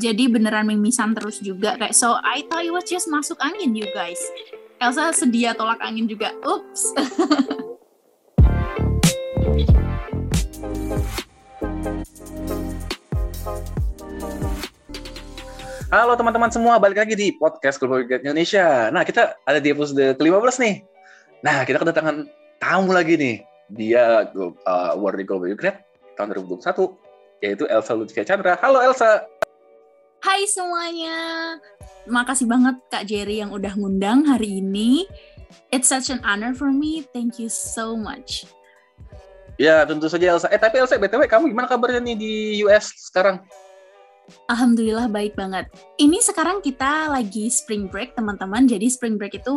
jadi beneran mimisan terus juga kayak so I thought it was just masuk angin you guys Elsa sedia tolak angin juga ups Halo teman-teman semua, balik lagi di podcast Global Guide Indonesia. Nah, kita ada di episode ke-15 nih. Nah, kita kedatangan tamu lagi nih. Dia uh, award Global Guide tahun 2021, yaitu Elsa Lutfia Chandra. Halo Elsa. Hai semuanya. Makasih banget Kak Jerry yang udah ngundang hari ini. It's such an honor for me. Thank you so much. Ya, tentu saja Elsa. Eh, tapi Elsa, BTW kamu gimana kabarnya nih di US sekarang? Alhamdulillah baik banget. Ini sekarang kita lagi spring break teman-teman. Jadi spring break itu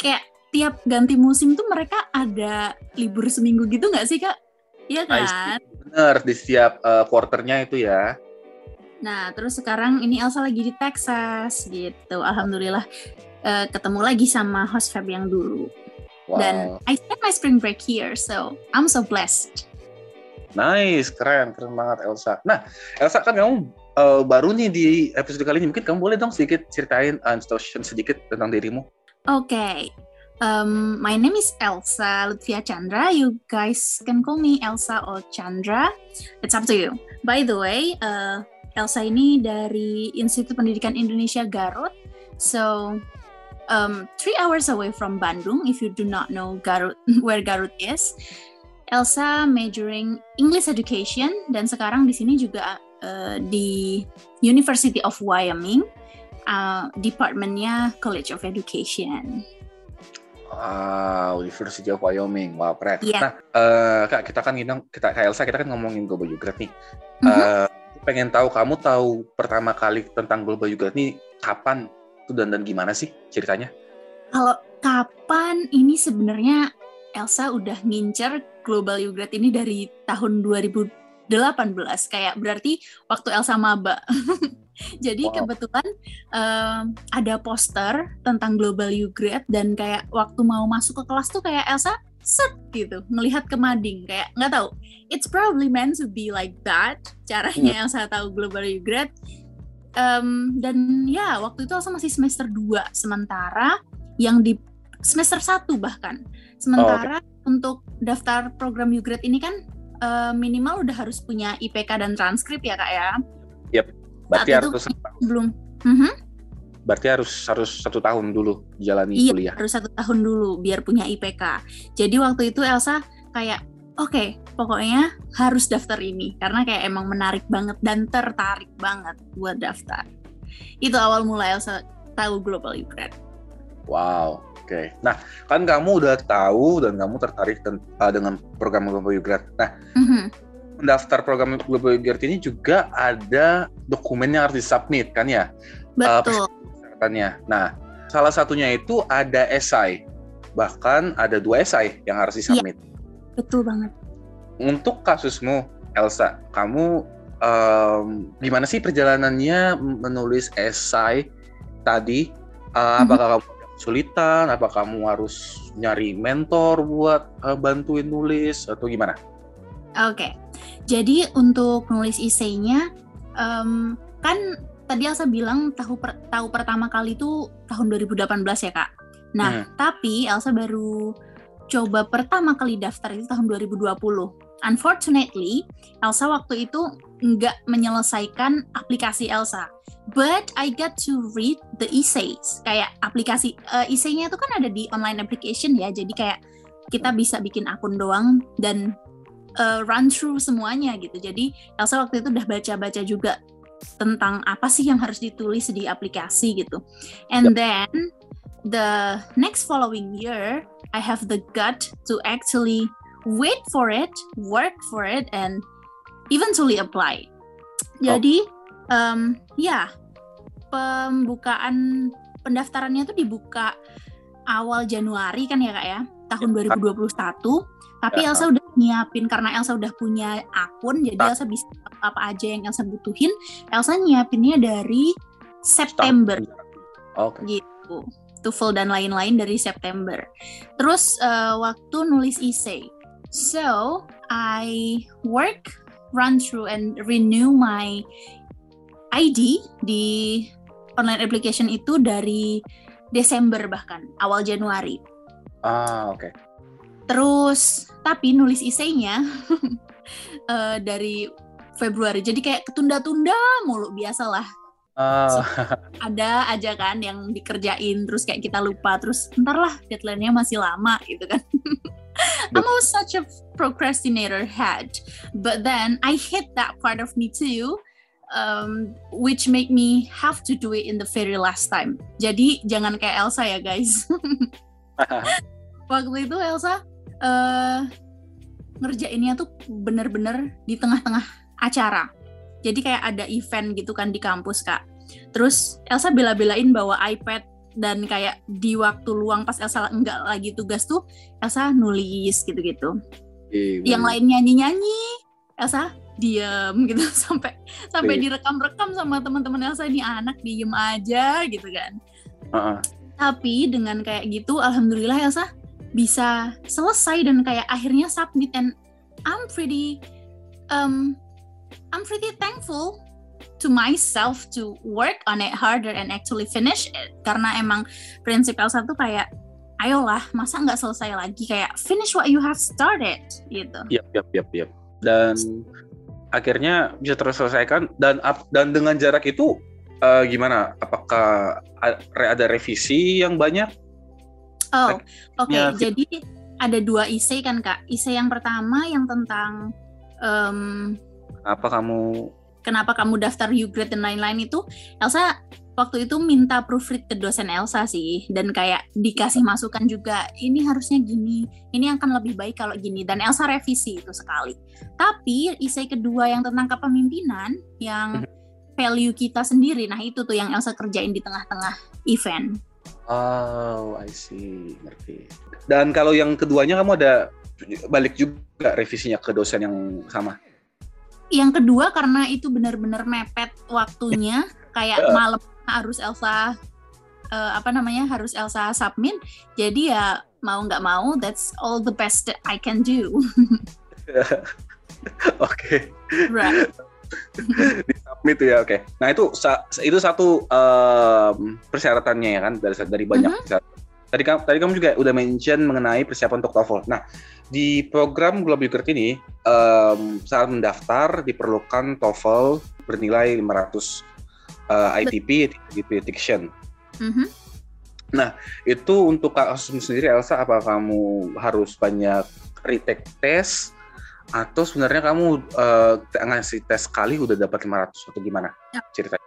kayak tiap ganti musim tuh mereka ada libur seminggu gitu nggak sih kak? Iya kan? Bener di setiap uh, quarternya itu ya. Nah terus sekarang ini Elsa lagi di Texas gitu. Alhamdulillah uh, ketemu lagi sama host Feb yang dulu. Wow. Dan I spent my spring break here, so I'm so blessed. Nice, keren, keren banget Elsa. Nah, Elsa kan kamu uh, baru nih di episode kali ini, mungkin kamu boleh dong sedikit ceritain uh, introduction sedikit tentang dirimu. Oke, okay. um, my name is Elsa Lutfia Chandra. You guys can call me Elsa or Chandra. It's up to you. By the way, uh, Elsa ini dari Institut Pendidikan Indonesia Garut. So, um, three hours away from Bandung. If you do not know Garut, where Garut is. Elsa majoring English Education dan sekarang di sini juga uh, di University of Wyoming, uh, departemennya College of Education. Wow, University of Wyoming, wow keren. Yeah. Nah, uh, kak kita kan ngundang kita kak Elsa kita kan ngomongin Global Yogurt nih. Mm -hmm. uh, pengen tahu kamu tahu pertama kali tentang Global Yogurt nih kapan tuh dan dan gimana sih ceritanya? Kalau kapan ini sebenarnya Elsa udah ngincer Global Yogurt ini dari tahun 2000 18 kayak berarti waktu Elsa maba. Jadi wow. kebetulan um, ada poster tentang Global U Grade dan kayak waktu mau masuk ke kelas tuh kayak Elsa set gitu melihat ke mading kayak nggak tahu it's probably meant to be like that caranya hmm. Elsa tahu Global Grade um, dan ya waktu itu Elsa masih semester 2 sementara yang di semester 1 bahkan sementara oh, okay. untuk daftar program U Grade ini kan uh, minimal udah harus punya IPK dan transkrip ya kak ya. Yap. Berarti Saat harus belum. Uh -huh. Berarti harus harus satu tahun dulu jalani iya, kuliah. harus satu tahun dulu biar punya IPK. Jadi waktu itu Elsa kayak oke okay, pokoknya harus daftar ini karena kayak emang menarik banget dan tertarik banget buat daftar. Itu awal mula Elsa tahu Global Grad. Wow, Oke, nah kan kamu udah tahu dan kamu tertarik uh, dengan program Global Grad. Nah, mm-hmm. mendaftar program Global Grad ini juga ada dokumen yang harus disubmit kan ya? Betul. Uh, nah, salah satunya itu ada esai, bahkan ada dua esai yang harus disubmit. Iya, betul banget. Untuk kasusmu, Elsa, kamu um, gimana sih perjalanannya menulis esai tadi? Uh. Apakah kamu kesulitan? Apa kamu harus nyari mentor buat uh, bantuin nulis atau gimana? Oke, okay. jadi untuk nulis esainya um, kan tadi Elsa bilang tahu per, tahu pertama kali itu tahun 2018 ya kak. Nah hmm. tapi Elsa baru coba pertama kali daftar itu tahun 2020. Unfortunately, Elsa waktu itu nggak menyelesaikan aplikasi Elsa but I get to read the essays kayak aplikasi uh, essaynya itu kan ada di online application ya jadi kayak kita bisa bikin akun doang dan uh, run through semuanya gitu jadi Elsa waktu itu udah baca-baca juga tentang apa sih yang harus ditulis di aplikasi gitu. And yep. then the next following year I have the gut to actually wait for it work for it and eventually apply. Jadi oh. um, ya pembukaan pendaftarannya tuh dibuka awal Januari kan ya kak ya? Tahun ya, 2021 tapi ya. Elsa udah nyiapin karena Elsa udah punya akun jadi Elsa bisa apa aja yang Elsa butuhin Elsa nyiapinnya dari September okay. gitu TOEFL dan lain-lain dari September terus uh, waktu nulis essay so I work run through and renew my ID di online application itu dari Desember bahkan awal Januari. Ah oke. Okay. Terus tapi nulis isainya uh, dari Februari. Jadi kayak ketunda-tunda mulu biasalah. Uh. So, ada aja kan yang dikerjain terus kayak kita lupa terus ntar lah deadline-nya masih lama gitu kan. I'm always such a procrastinator head, but then I hate that part of me too um, which make me have to do it in the very last time. Jadi jangan kayak Elsa ya guys. Waktu itu Elsa uh, ngerjainnya tuh bener-bener di tengah-tengah acara. Jadi kayak ada event gitu kan di kampus kak. Terus Elsa bela-belain bawa iPad dan kayak di waktu luang pas Elsa enggak lagi tugas tuh Elsa nulis gitu-gitu. Iya, Yang lain nyanyi-nyanyi, Elsa diem gitu sampai sampai iya. direkam-rekam sama teman-teman Elsa ini anak diem aja gitu kan. Uh-uh. Tapi dengan kayak gitu, alhamdulillah Elsa bisa selesai dan kayak akhirnya submit and I'm pretty um I'm pretty thankful to myself to work on it harder and actually finish it karena emang prinsip Elsa tuh kayak ayolah masa nggak selesai lagi kayak finish what you have started gitu. Yap yap yap. Dan akhirnya bisa terselesaikan dan dan dengan jarak itu uh, gimana? Apakah ada revisi yang banyak? Oh, oke. Okay. Jadi ada dua isi kan kak. Isi yang pertama yang tentang um, apa kamu kenapa kamu daftar Ugrade dan lain-lain itu Elsa waktu itu minta proofread ke dosen Elsa sih dan kayak dikasih masukan juga ini harusnya gini ini akan lebih baik kalau gini dan Elsa revisi itu sekali tapi isai kedua yang tentang kepemimpinan yang mhm. value kita sendiri nah itu tuh yang Elsa kerjain di tengah-tengah event oh I see. Ngerti. Dan kalau yang keduanya kamu ada balik juga revisinya ke dosen yang sama? Yang kedua karena itu benar-benar mepet waktunya kayak malam harus Elsa uh, apa namanya harus Elsa submit. Jadi ya mau nggak mau that's all the best that I can do. Oke. Okay. right di submit ya oke okay. nah itu itu satu um, persyaratannya ya kan dari dari banyak mm -hmm. tadi kamu tadi kamu juga udah mention mengenai persiapan untuk TOEFL nah di program Global Yogurt ini um, saat mendaftar diperlukan TOEFL bernilai 500 uh, ITP, ITP Diction. Mm-hmm. Nah, itu untuk kasus sendiri Elsa, apa kamu harus banyak retake test atau sebenarnya kamu uh, ngasih tes sekali udah dapat 500 atau gimana ya. ceritanya?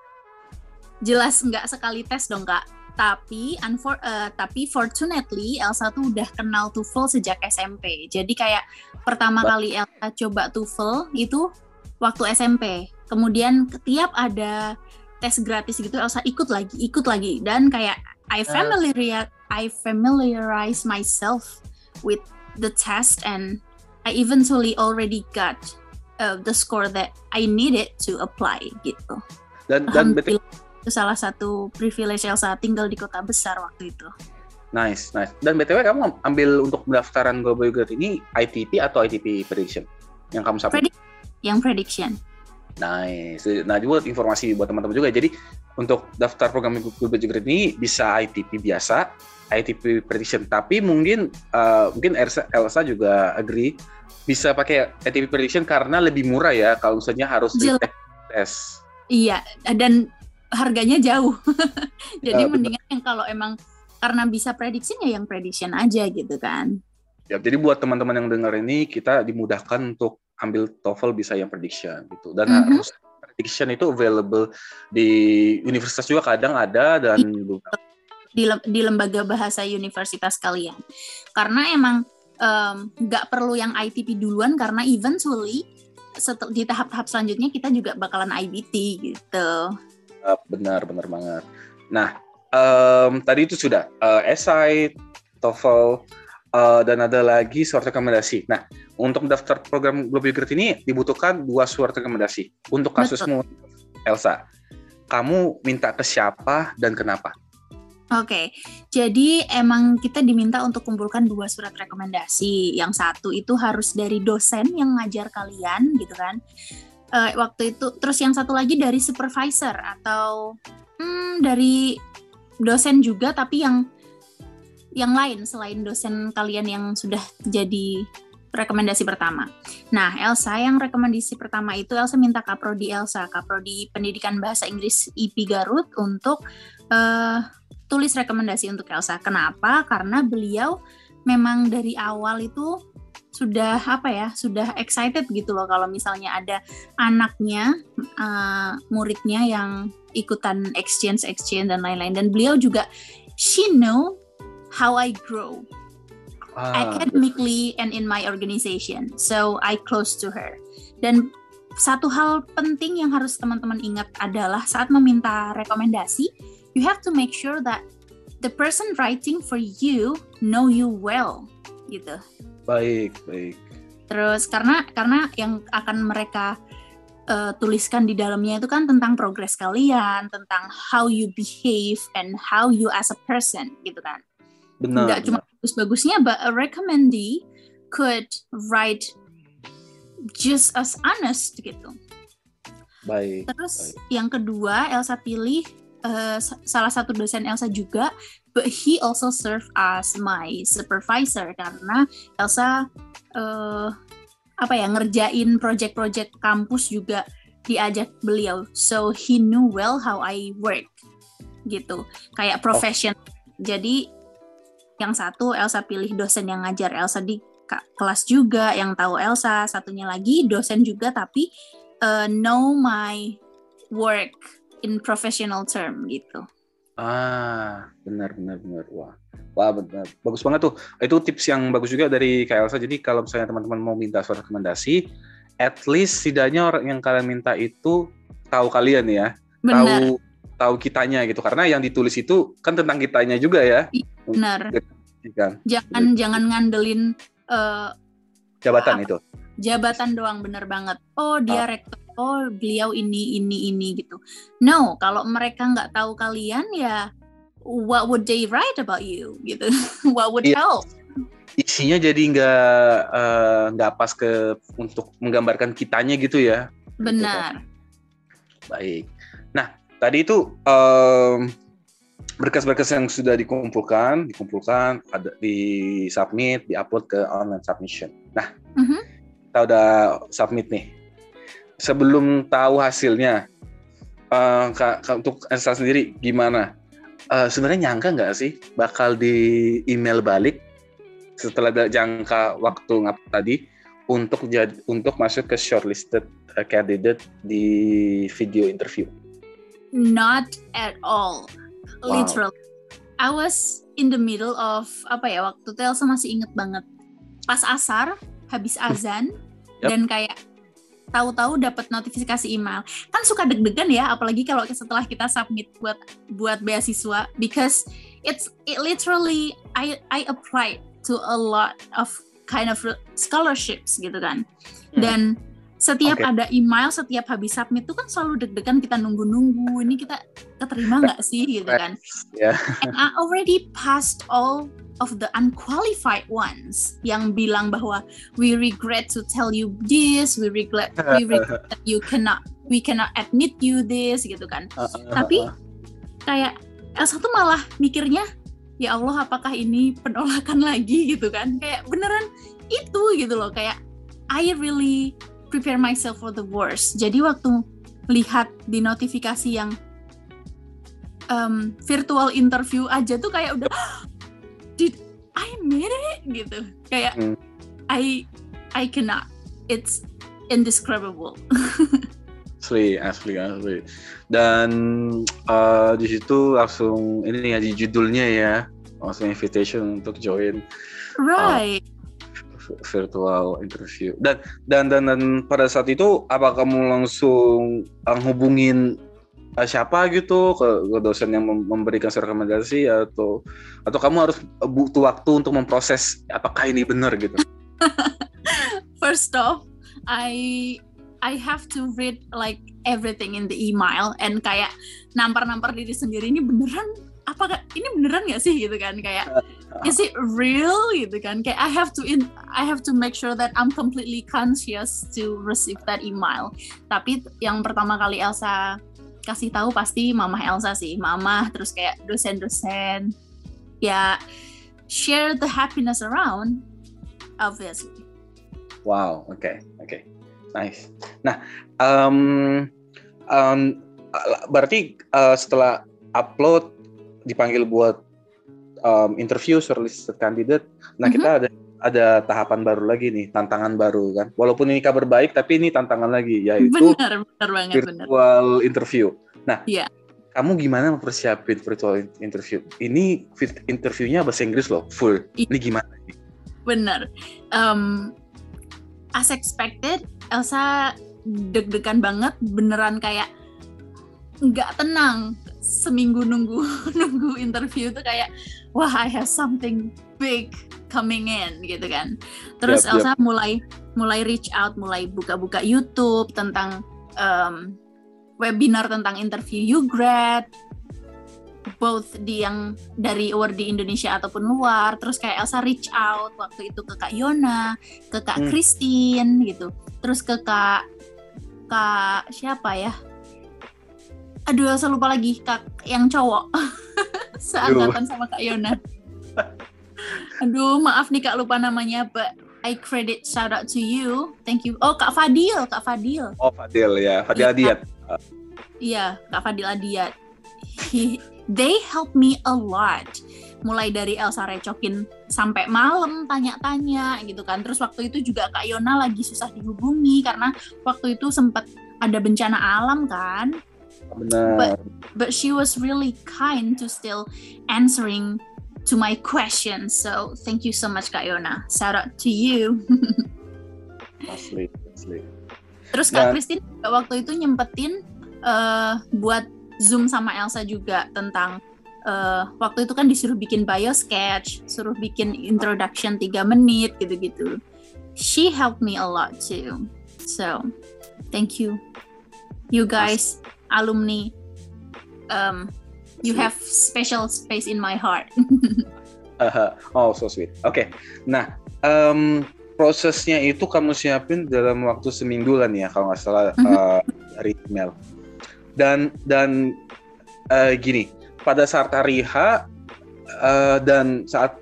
Jelas nggak sekali tes dong kak. Tapi unfor uh, tapi fortunately Elsa tuh udah kenal TOEFL sejak SMP. Jadi kayak pertama kali Elsa coba TOEFL itu waktu SMP. Kemudian tiap ada tes gratis gitu Elsa ikut lagi ikut lagi dan kayak I familiar I familiarize myself with the test and I eventually already got uh, the score that I needed to apply gitu. Dan dan betul itu salah satu privilege Elsa tinggal di kota besar waktu itu. Nice, nice. Dan BTW kamu ambil untuk pendaftaran Global Grade ini ITP atau ITP prediction yang kamu submit? Predict yang prediction. Nice. Nah, juga informasi buat teman-teman juga. Jadi untuk daftar program Google Grade ini bisa ITP biasa, ITP prediction. Tapi mungkin uh, mungkin Elsa, Elsa juga agree bisa pakai ITP prediction karena lebih murah ya kalau misalnya harus tes. Iya, dan harganya jauh. Jadi uh, mendingan yang kalau emang karena bisa prediction ya yang prediction aja gitu kan. Ya, jadi buat teman-teman yang dengar ini kita dimudahkan untuk ambil TOEFL bisa yang prediction gitu. Dan mm -hmm. harus prediction itu available di universitas juga kadang ada dan di, di lembaga bahasa universitas kalian. Karena emang nggak um, perlu yang ITP duluan karena eventually setel, di tahap-tahap selanjutnya kita juga bakalan IBT gitu. Benar benar banget. Nah um, tadi itu sudah uh, SI TOEFL uh, dan ada lagi surat rekomendasi. Nah, untuk mendaftar program Global Grade ini dibutuhkan dua surat rekomendasi. Untuk kasusmu, Elsa, kamu minta ke siapa dan kenapa? Oke, okay. jadi emang kita diminta untuk kumpulkan dua surat rekomendasi. Yang satu itu harus dari dosen yang ngajar kalian, gitu kan. uh, waktu itu terus yang satu lagi dari supervisor atau hmm, dari dosen juga tapi yang yang lain selain dosen kalian yang sudah jadi rekomendasi pertama. Nah, Elsa yang rekomendasi pertama itu Elsa minta Kaprodi Elsa, Kaprodi Pendidikan Bahasa Inggris IP Garut untuk uh, tulis rekomendasi untuk Elsa. Kenapa? Karena beliau memang dari awal itu sudah apa ya sudah excited gitu loh kalau misalnya ada anaknya uh, muridnya yang ikutan exchange exchange dan lain-lain dan beliau juga she know how I grow ah. academically and in my organization so I close to her dan satu hal penting yang harus teman-teman ingat adalah saat meminta rekomendasi you have to make sure that the person writing for you know you well gitu Baik, baik. Terus karena karena yang akan mereka uh, tuliskan di dalamnya itu kan tentang progres kalian, tentang how you behave and how you as a person gitu kan. Benar. Enggak cuma bagus-bagusnya, but a recommendee could write just as honest gitu. Baik. Terus baik. yang kedua Elsa pilih uh, salah satu dosen Elsa juga but he also serve as my supervisor karena Elsa uh, apa ya ngerjain project-project kampus juga diajak beliau so he knew well how I work gitu kayak oh. profession oh. jadi yang satu Elsa pilih dosen yang ngajar Elsa di kelas juga yang tahu Elsa satunya lagi dosen juga tapi uh, know my work in professional term gitu Ah, benar benar benar. Wah. Wah, benar. Bagus banget tuh. Itu tips yang bagus juga dari Kak Elsa. Jadi kalau misalnya teman-teman mau minta suatu rekomendasi, at least setidaknya orang yang kalian minta itu tahu kalian ya. Benar. Tahu tahu kitanya gitu. Karena yang ditulis itu kan tentang kitanya juga ya. Iya, benar. Kan? Jangan gitu. jangan ngandelin uh, jabatan apa, itu. Jabatan doang bener banget. Oh, dia ah. rektor oh beliau ini ini ini gitu. No, kalau mereka nggak tahu kalian ya what would they write about you gitu? what would yeah. help? Isinya jadi nggak eh, nggak uh, pas ke untuk menggambarkan kitanya gitu ya. Benar. Gitu kan? Baik. Tadi itu um, berkas-berkas yang sudah dikumpulkan, dikumpulkan, ada di submit, diupload ke online submission. Nah, mm -hmm. kita udah submit nih sebelum tahu hasilnya uh, kak, kak, untuk Elsa sendiri gimana? Uh, Sebenarnya nyangka nggak sih bakal di email balik setelah jangka waktu ngap tadi untuk jad, untuk masuk ke shortlisted uh, candidate di video interview? Not at all, wow. literally. I was in the middle of apa ya waktu itu Elsa masih inget banget pas asar habis azan yep. dan kayak tahu-tahu dapat notifikasi email kan suka deg-degan ya apalagi kalau setelah kita submit buat buat beasiswa because it's it literally I I applied to a lot of kind of scholarships gitu kan hmm. dan setiap okay. ada email setiap habis submit itu kan selalu deg-degan kita nunggu-nunggu ini kita keterima nggak sih gitu kan yeah. and I already passed all of the unqualified ones yang bilang bahwa we regret to tell you this, we regret we regret that you cannot we cannot admit you this gitu kan. Uh, uh, uh, Tapi kayak Elsa tuh malah mikirnya ya Allah apakah ini penolakan lagi gitu kan. Kayak beneran itu gitu loh kayak I really prepare myself for the worst. Jadi waktu lihat di notifikasi yang um, virtual interview aja tuh kayak udah did I made it? gitu. Kayak hmm. I I cannot. It's indescribable. Asli asli asli. Dan uh, di situ langsung ini ya di judulnya ya langsung invitation untuk join. Right. uh, virtual interview dan dan dan dan pada saat itu apa kamu langsung hubungin uh, siapa gitu ke, ke dosen yang memberikan rekomendasi atau atau kamu harus butuh waktu untuk memproses apakah ini benar gitu. First off, I I have to read like everything in the email and kayak nampar-nampar diri sendiri ini beneran apakah ini beneran nggak sih? Gitu kan kayak is it real? Gitu kan kayak I have to in I have to make sure that I'm completely conscious to receive that email. Tapi yang pertama kali Elsa kasih tahu pasti mama Elsa sih mama terus kayak dosen-dosen. Ya share the happiness around obviously. Wow oke okay, oke. Okay. nice. Nah um, um, berarti uh, setelah upload dipanggil buat um, interview solicited candidate. Nah, mm-hmm. kita ada ada tahapan baru lagi nih, tantangan baru kan. Walaupun ini kabar baik, tapi ini tantangan lagi, yaitu benar, benar banget, virtual benar. interview. Nah, yeah. kamu gimana mempersiapin virtual interview? Ini interviewnya bahasa Inggris loh, full. Ini gimana? Bener. Um, as expected, Elsa deg-degan banget, beneran kayak nggak tenang seminggu nunggu nunggu interview tuh kayak wah I have something big coming in gitu kan. Terus yep, Elsa yep. mulai mulai reach out, mulai buka-buka YouTube tentang um, webinar tentang interview you grad both di yang dari award di Indonesia ataupun luar terus kayak Elsa reach out waktu itu ke Kak Yona ke Kak hmm. Christine gitu terus ke Kak Kak siapa ya aduh saya lupa lagi kak yang cowok. Seangkatan sama kak Yona. Aduh maaf nih kak lupa namanya but I credit shout out to you. Thank you. Oh kak Fadil kak Fadil. Oh Fadil ya. Fadil ya, Adiat. Iya kak Fadil Adiat. He, they help me a lot. Mulai dari Elsa recokin sampai malam tanya-tanya gitu kan. Terus waktu itu juga Kak Yona lagi susah dihubungi karena waktu itu sempat ada bencana alam kan Benar. But but she was really kind to still answering to my questions. So thank you so much Kak Yona. Shout out to you. asli, asli. Terus Kak nah. Christine waktu itu nyempetin uh, buat Zoom sama Elsa juga tentang uh, waktu itu kan disuruh bikin bio sketch, suruh bikin introduction 3 menit gitu-gitu. She helped me a lot too. So, thank you. You guys alumni um, you have special space in my heart. Uh, oh so sweet. Oke. Okay. nah um, prosesnya itu kamu siapin dalam waktu seminggu nih ya kalau nggak salah uh, dari email. Dan dan uh, gini pada saat hari H uh, dan saat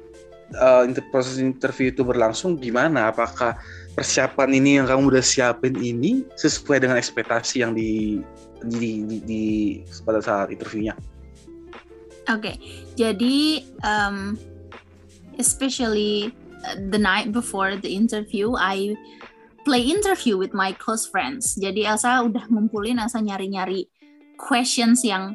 uh, proses interview itu berlangsung gimana? Apakah persiapan ini yang kamu udah siapin ini sesuai dengan ekspektasi yang di di, di, di pada saat interviewnya. Oke, okay. jadi um, especially uh, the night before the interview, I play interview with my close friends. Jadi Elsa udah ngumpulin, Elsa nyari-nyari questions yang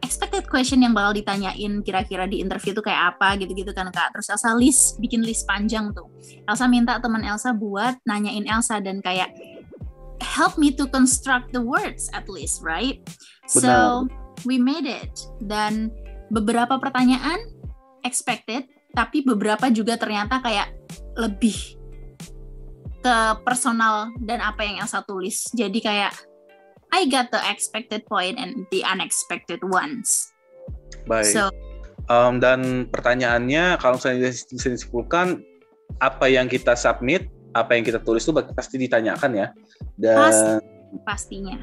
expected question yang bakal ditanyain kira-kira di interview itu kayak apa gitu-gitu kan kak. Terus Elsa list, bikin list panjang tuh. Elsa minta teman Elsa buat nanyain Elsa dan kayak help me to construct the words at least, right? Benar. So we made it. Dan beberapa pertanyaan expected, tapi beberapa juga ternyata kayak lebih ke personal dan apa yang Elsa tulis. Jadi kayak I got the expected point and the unexpected ones. Baik. So, um, dan pertanyaannya kalau saya disimpulkan apa yang kita submit apa yang kita tulis itu pasti ditanyakan ya dan Pasti, pastinya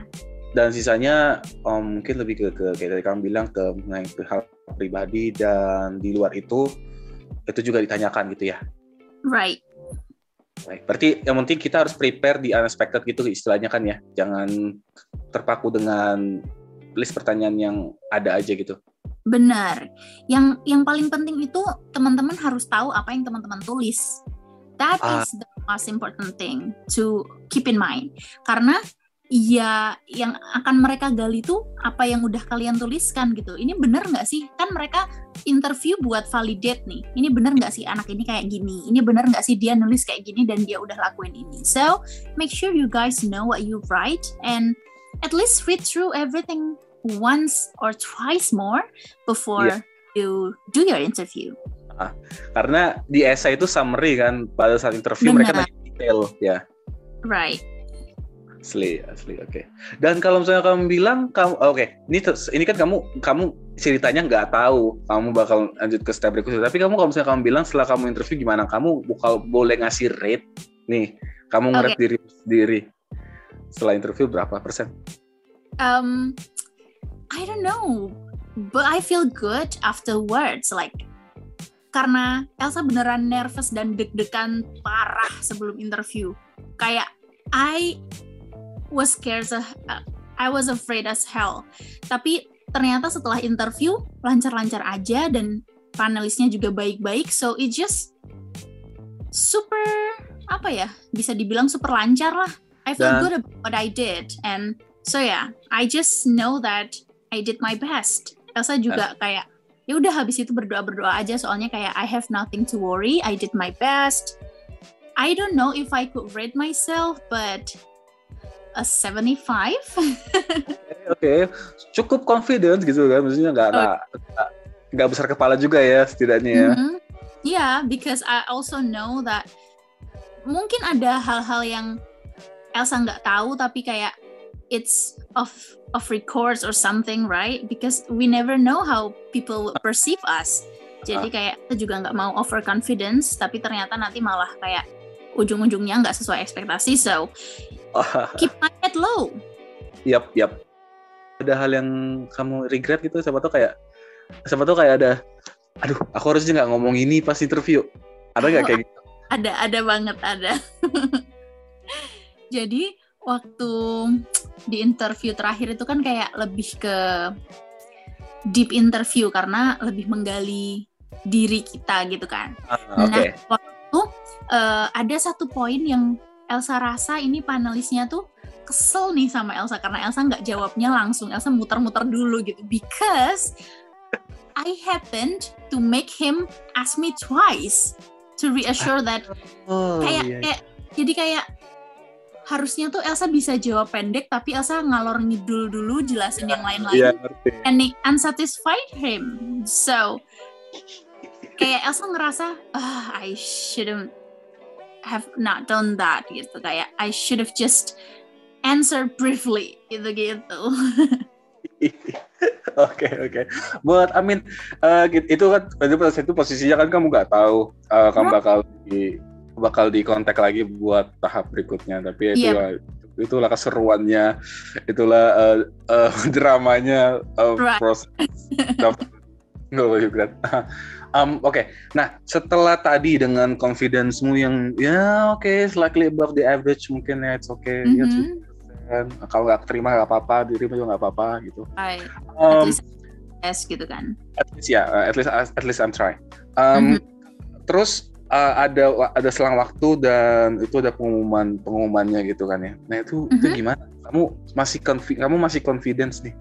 dan sisanya um, mungkin lebih ke, ke kayak tadi kamu bilang ke mengenai hal pribadi dan di luar itu itu juga ditanyakan gitu ya right Baik, berarti yang penting kita harus prepare di unexpected gitu istilahnya kan ya. Jangan terpaku dengan list pertanyaan yang ada aja gitu. Benar. Yang yang paling penting itu teman-teman harus tahu apa yang teman-teman tulis. That uh, is the most important thing to keep in mind. Karena ya yang akan mereka gali tuh apa yang udah kalian tuliskan gitu. Ini bener nggak sih? Kan mereka interview buat validate nih. Ini bener nggak sih anak ini kayak gini? Ini bener nggak sih dia nulis kayak gini dan dia udah lakuin ini? So make sure you guys know what you write and at least read through everything once or twice more before yeah. you do your interview. Ah, karena di essay itu summary kan pada saat interview Benar. mereka nanya detail ya. Right. Asli, asli, oke. Okay. Dan kalau misalnya kamu bilang kamu, oke, okay, ini ini kan kamu kamu ceritanya nggak tahu kamu bakal lanjut ke step berikutnya. Tapi kamu kalau misalnya kamu bilang setelah kamu interview gimana, kamu bakal boleh ngasih rate nih, kamu ngeliat okay. diri sendiri setelah interview berapa persen? Um, I don't know, but I feel good afterwards. Like karena Elsa beneran nervous dan deg-degan parah sebelum interview. Kayak I was scared uh, I was afraid as hell. Tapi ternyata setelah interview lancar-lancar aja dan panelisnya juga baik-baik. So it just super apa ya? Bisa dibilang super lancar lah. I feel dan, good about what I did and so yeah, I just know that I did my best. Elsa juga uh, kayak ya udah habis itu berdoa berdoa aja soalnya kayak I have nothing to worry. I did my best. I don't know if I could rate myself, but a 75. Oke, okay, cukup confident gitu kan, maksudnya nggak nggak nggak besar kepala juga ya setidaknya ya. Mm -hmm. Yeah, because I also know that mungkin ada hal-hal yang Elsa nggak tahu tapi kayak it's of of records or something, right? Because we never know how people perceive us. Jadi ah. kayak kita juga nggak mau over confidence, tapi ternyata nanti malah kayak ujung-ujungnya nggak sesuai ekspektasi. So keep my head low. Yap, yap. Ada hal yang kamu regret gitu? Siapa tuh kayak, siapa tuh kayak ada, aduh, aku harusnya nggak ngomong ini pas interview. Ada nggak kayak gitu? Ada, ada banget, ada. Jadi waktu di interview terakhir itu kan kayak lebih ke deep interview karena lebih menggali diri kita gitu kan. Uh, okay. Nah waktu uh, ada satu poin yang Elsa rasa ini panelisnya tuh kesel nih sama Elsa karena Elsa nggak jawabnya langsung. Elsa muter-muter dulu gitu because I happened to make him ask me twice to reassure that oh, kayak yeah. kayak jadi kayak harusnya tuh Elsa bisa jawab pendek tapi Elsa ngalor ngidul dulu jelasin yeah, yang lain-lain yeah, and it unsatisfied him. So kayak Elsa ngerasa oh, I shouldn't have not done that gitu. Kayak I should have just answer briefly gitu gitu. Oke oke. Buat Amin, uh, itu kan itu posisinya kan kamu nggak tahu uh, kamu bakal di bakal di kontak lagi buat tahap berikutnya. Tapi itu yep. itulah keseruannya, itulah uh, uh, dramanya uh, right. proses. Nggak juga. Um, Oke, okay. nah setelah tadi dengan confidence-mu yang ya oke okay, slightly above the average mungkin ya it's okay, mm -hmm. ya kalau nggak terima nggak apa-apa, diterima juga nggak apa-apa gitu. Right. Um, at least yes gitu kan. At least ya, yeah, at least at least I'm trying. Um, mm -hmm. Terus uh, ada ada selang waktu dan itu ada pengumuman pengumumannya gitu kan ya. Nah itu mm -hmm. itu mm-hmm. gimana? Kamu masih kamu masih confidence nih?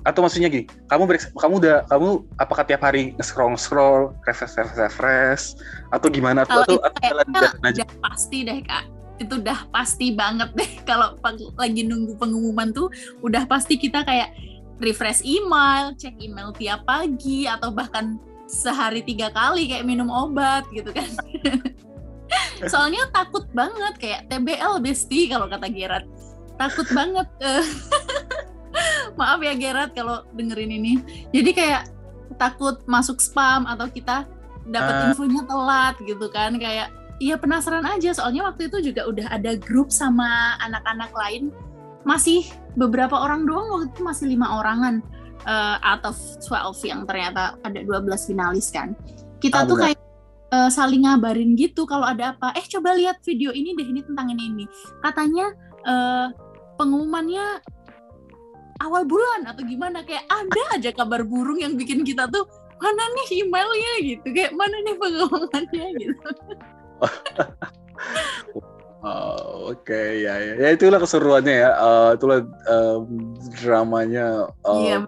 atau maksudnya gini kamu break, kamu udah kamu apakah tiap hari scroll scroll refresh refresh refresh atau gimana atau atau, atau jalan jalan aja pasti deh kak itu udah pasti banget deh kalau lagi nunggu pengumuman tuh udah pasti kita kayak refresh email cek email tiap pagi atau bahkan sehari tiga kali kayak minum obat gitu kan. Soalnya takut banget kayak TBL besti kalau kata Gerard. Takut banget. Maaf ya Gerard kalau dengerin ini. Jadi kayak takut masuk spam atau kita dapat uh. infonya telat gitu kan. Kayak Iya penasaran aja. Soalnya waktu itu juga udah ada grup sama anak-anak lain. Masih beberapa orang doang waktu itu masih lima orangan uh, out of 12 yang ternyata ada 12 finalis kan. Kita ah, tuh kayak uh, saling ngabarin gitu kalau ada apa. Eh coba lihat video ini deh ini tentang ini ini. Katanya uh, pengumumannya awal bulan atau gimana? Kayak ada aja kabar burung yang bikin kita tuh mana nih emailnya? gitu. Kayak mana nih pengumumannya? gitu. Oh, Oke okay, ya, ya. Ya itulah keseruannya ya. Uh, itulah um, dramanya uh, iya.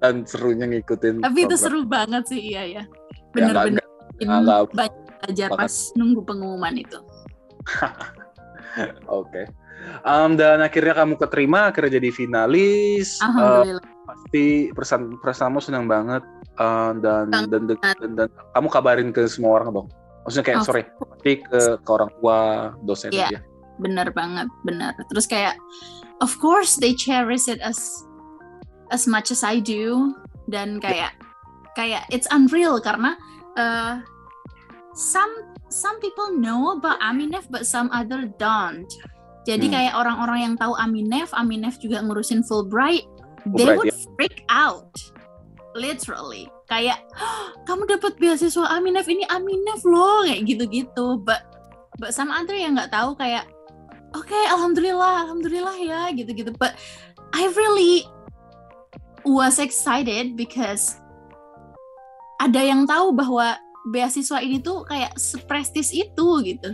Dan serunya ngikutin tapi itu seru banget sih iya ya bener-bener ya, banyak belajar pas nunggu pengumuman itu oke okay. Um, dan akhirnya kamu keterima, akhirnya jadi finalis. Alhamdulillah. Uh, pasti perasaan perasaanmu senang banget uh, dan, dan, dan, dan, dan kamu kabarin ke semua orang dong. Maksudnya kayak oh. sorry, pasti ke, ke orang tua, dosen yeah. ya. bener banget bener terus kayak of course they cherish it as as much as I do dan kayak kayak it's unreal karena uh, some some people know about Aminef but some other don't. Jadi hmm. kayak orang-orang yang tahu Aminef Aminef juga ngurusin Fulbright they Fulbright, would yeah. freak out. Literally. Kayak kamu dapat beasiswa Aminef ini Aminef loh kayak gitu-gitu. But but some other yang nggak tahu kayak oke okay, alhamdulillah alhamdulillah ya gitu-gitu. But I really was excited because ada yang tahu bahwa beasiswa ini tuh kayak seprestis itu gitu.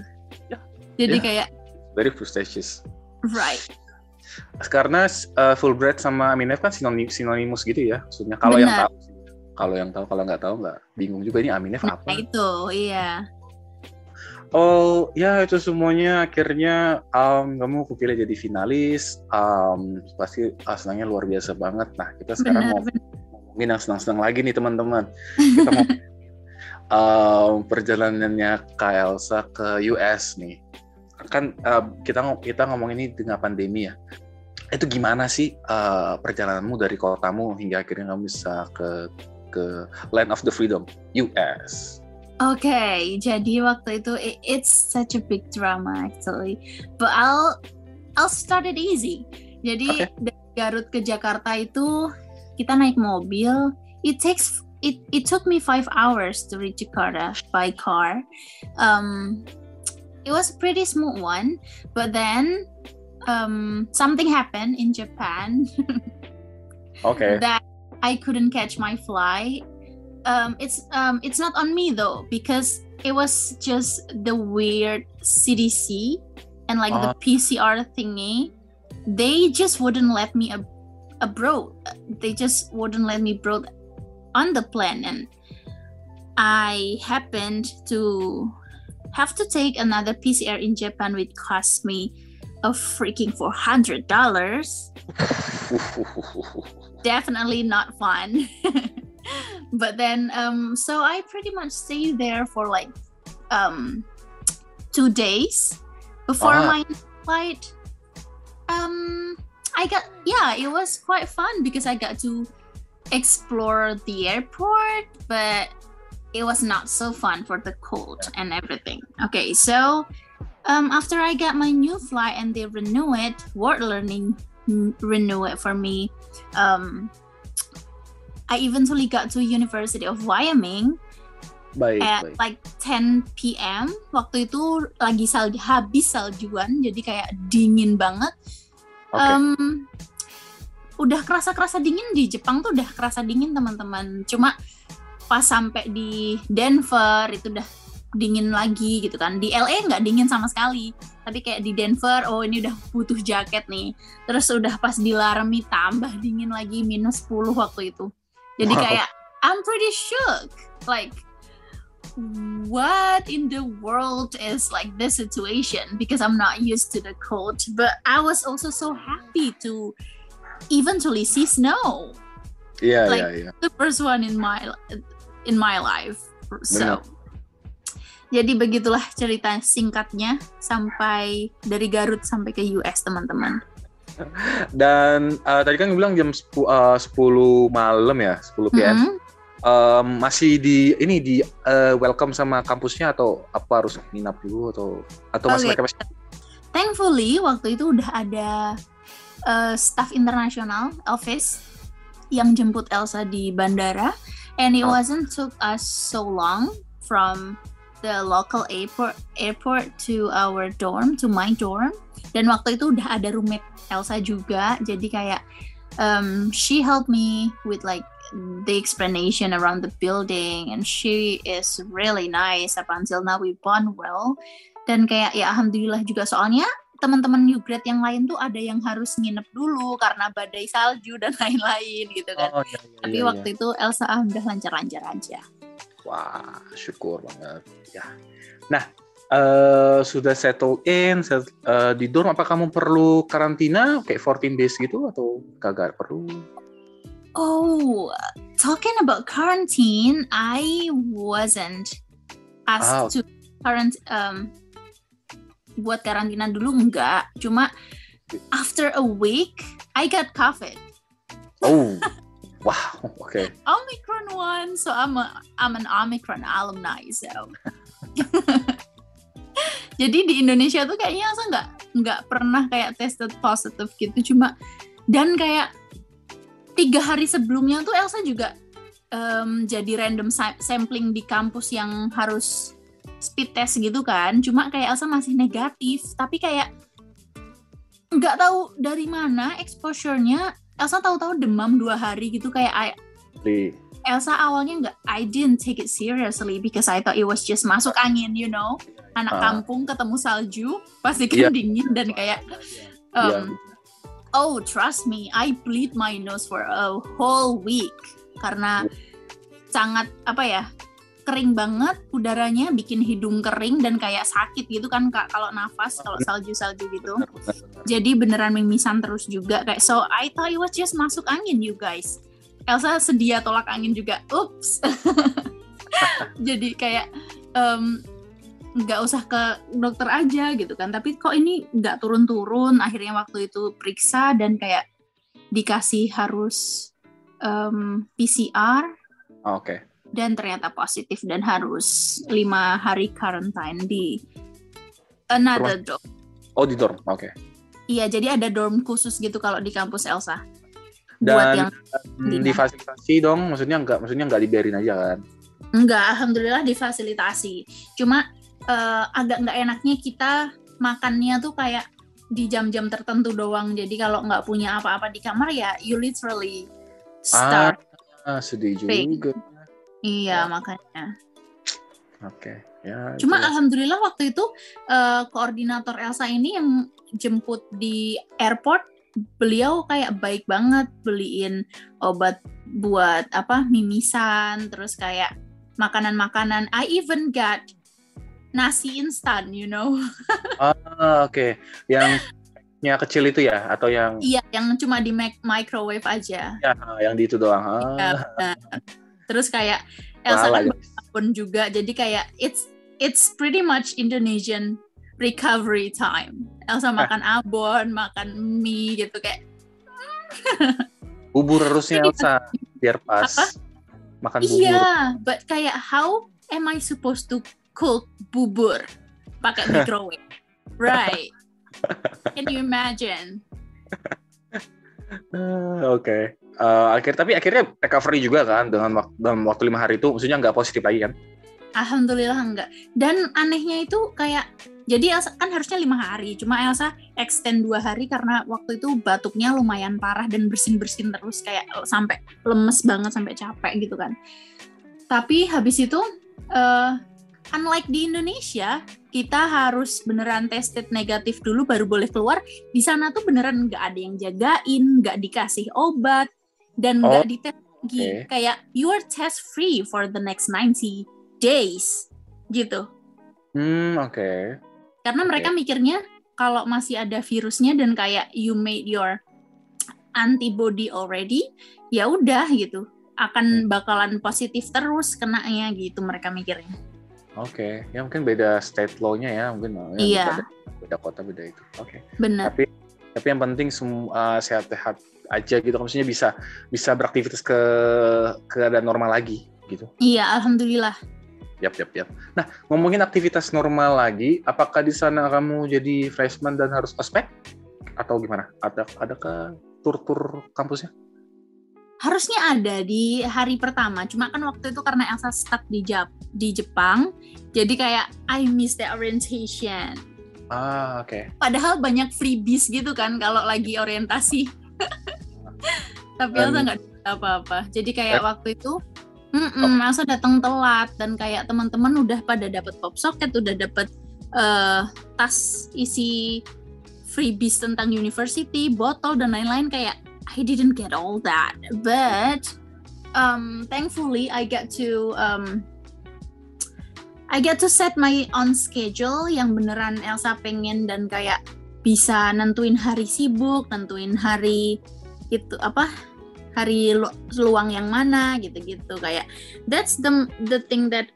Yeah. jadi yeah. kayak very prestigious. Right. Karena uh, Fulbright sama Aminef kan sinonim sinonimus gitu ya maksudnya. Kalau yang tahu kalau yang tahu kalau nggak tahu nggak bingung juga ini Aminef nah, apa. itu iya Oh ya itu semuanya akhirnya um, kamu kepilih jadi finalis um, pasti uh, senangnya luar biasa banget. Nah kita sekarang benar, mau ngomongin yang senang-senang lagi nih teman-teman. Kita mau um, perjalanannya Kak Elsa ke US nih. Kan uh, kita kita ngomong ini dengan pandemi ya. Itu gimana sih uh, perjalananmu dari kotamu hingga akhirnya kamu bisa ke ke Land of the Freedom US? Oke, okay, jadi waktu itu it, it's such a big drama actually. But I'll I'll start it easy. Jadi okay. dari Garut ke Jakarta itu kita naik mobil. It takes it it took me five hours to reach Jakarta by car. Um, it was a pretty smooth one, but then um, something happened in Japan. okay. That I couldn't catch my flight um, it's um, it's not on me though because it was just the weird CDC and like uh. the uh-huh. PCR thingy. They just wouldn't let me ab- abroad. They just wouldn't let me abroad on the plane, and I happened to have to take another PCR in Japan, which cost me a freaking four hundred dollars. Definitely not fun. but then um so i pretty much stayed there for like um two days before uh-huh. my flight um i got yeah it was quite fun because i got to explore the airport but it was not so fun for the cold and everything okay so um after i got my new flight and they renew it word learning renew it for me um I eventually got to University of Wyoming baik, at baik. like 10 p.m. Waktu itu lagi salju habis saljuan, jadi kayak dingin banget. Okay. Um, udah kerasa-kerasa dingin di Jepang tuh udah kerasa dingin teman-teman. Cuma pas sampai di Denver itu udah dingin lagi gitu kan. Di LA nggak dingin sama sekali. Tapi kayak di Denver, oh ini udah butuh jaket nih. Terus udah pas di Laramie tambah dingin lagi minus 10 waktu itu. Jadi wow. kayak I'm pretty shook. Like what in the world is like this situation because I'm not used to the cold. But I was also so happy to eventually see snow. Yeah, like, yeah, yeah. The first one in my in my life. So Benar. jadi begitulah cerita singkatnya sampai dari Garut sampai ke US teman-teman. Dan uh, tadi kan bilang jam 10, uh, 10 malam ya, 10 PM. Mm -hmm. um, masih di ini di uh, welcome sama kampusnya atau apa harus nginap dulu atau atau masih okay. mereka masih Thankfully waktu itu udah ada uh, staff internasional office yang jemput Elsa di bandara and it oh. wasn't took us so long from the local airport airport to our dorm to my dorm dan waktu itu udah ada roommate Elsa juga jadi kayak um, she helped me with like the explanation around the building and she is really nice up until now we bond well dan kayak ya alhamdulillah juga soalnya teman-teman new grad yang lain tuh ada yang harus nginep dulu karena badai salju dan lain-lain gitu kan. Oh, iya, iya, Tapi iya, waktu iya. itu Elsa udah lancar-lancar aja. Wah, syukur banget ya. Nah, uh, sudah settle in set, uh, di dorm apa kamu perlu karantina? Kayak 14 days gitu atau kagak perlu? Oh talking about quarantine I wasn't asked ah. to current um buat karantina dulu enggak. Cuma after a week I got COVID. Oh wow okay. Omicron one so I'm a I'm an Omicron alumni so jadi di Indonesia tuh kayaknya Elsa nggak nggak pernah kayak tested positive gitu. Cuma dan kayak tiga hari sebelumnya tuh Elsa juga um, jadi random sampling di kampus yang harus speed test gitu kan. Cuma kayak Elsa masih negatif. Tapi kayak nggak tahu dari mana exposure-nya. Elsa tahu-tahu demam dua hari gitu kayak I, Elsa awalnya nggak I didn't take it seriously because I thought it was just masuk angin you know anak uh. kampung ketemu salju pasti kan yeah. dingin dan kayak um, yeah. oh trust me I bleed my nose for a whole week karena sangat apa ya kering banget udaranya bikin hidung kering dan kayak sakit gitu kan kak kalau nafas kalau salju-salju gitu jadi beneran mimisan terus juga kayak so I thought it was just masuk angin you guys Elsa sedia tolak angin juga. Ups. Jadi kayak um, nggak usah ke dokter aja gitu kan. Tapi kok ini nggak turun-turun. Akhirnya waktu itu periksa dan kayak dikasih harus um, PCR oke. Okay. dan ternyata positif dan harus lima hari karantina di another dorm. Oh di dorm. Oke. Okay. iya jadi ada dorm khusus gitu kalau di kampus Elsa dan yang difasilitasi dong maksudnya nggak maksudnya nggak dibiarin aja kan Enggak, alhamdulillah difasilitasi. Cuma uh, agak nggak enaknya kita makannya tuh kayak di jam-jam tertentu doang. Jadi kalau nggak punya apa-apa di kamar ya you literally start. Ah, sedih juga. Iya, ya. makanya. Oke, okay. ya. Cuma itu. alhamdulillah waktu itu uh, koordinator Elsa ini yang jemput di airport, beliau kayak baik banget beliin obat buat apa mimisan, terus kayak makanan-makanan. I even got nasi instan, you know. ah, oke. Okay. Yang yang kecil itu ya atau yang Iya, yang cuma di microwave aja. Ya, yang di itu doang. Ya, Terus kayak Elsa kan pun juga, jadi kayak it's it's pretty much Indonesian recovery time. Elsa makan abon, makan mie gitu kayak. bubur harusnya Elsa biar pas Apa? makan bubur. Iya, but kayak how am I supposed to cook bubur pakai microwave. right. Can you imagine? Uh, Oke. Okay. Uh, akhir tapi akhirnya recovery juga kan dengan waktu, dalam waktu lima hari itu, maksudnya nggak positif lagi kan? Alhamdulillah enggak. Dan anehnya itu kayak jadi Elsa kan harusnya lima hari, cuma Elsa extend dua hari karena waktu itu batuknya lumayan parah dan bersin-bersin terus kayak sampai lemes banget sampai capek gitu kan. Tapi habis itu uh, unlike di Indonesia, kita harus beneran tested negatif dulu baru boleh keluar. Di sana tuh beneran nggak ada yang jagain, nggak dikasih obat, dan nggak oh, dites lagi. Okay. Kayak you are test free for the next 90 days, gitu. Hmm, oke. Okay. Karena okay. mereka mikirnya kalau masih ada virusnya dan kayak you made your antibody already, ya udah gitu akan hmm. bakalan positif terus kenanya gitu mereka mikirnya. Oke, okay. ya mungkin beda state law-nya ya, mungkin ya, iya. beda, beda kota beda itu. Oke. Okay. Benar. Tapi tapi yang penting semua uh, sehat-sehat aja gitu, maksudnya bisa bisa beraktivitas ke keadaan normal lagi gitu. Iya, alhamdulillah. Yap, yap, yap. Nah, ngomongin aktivitas normal lagi, apakah di sana kamu jadi freshman dan harus ospek atau gimana? Ada adakah tur-tur kampusnya? harusnya ada di hari pertama cuma kan waktu itu karena Elsa stuck di Jap di Jepang jadi kayak I miss the orientation ah oke okay. padahal banyak freebies gitu kan kalau lagi orientasi tapi Elsa nggak apa-apa jadi kayak eh? waktu itu mm -mm, oh. Elsa datang telat dan kayak teman-teman udah pada dapat pop socket udah dapat uh, tas isi freebies tentang university botol dan lain-lain kayak I didn't get all that, but um, thankfully I get to um, I get to set my own schedule yang beneran Elsa pengen dan kayak bisa nentuin hari sibuk, nentuin hari itu apa hari lu, luang yang mana gitu-gitu kayak that's the the thing that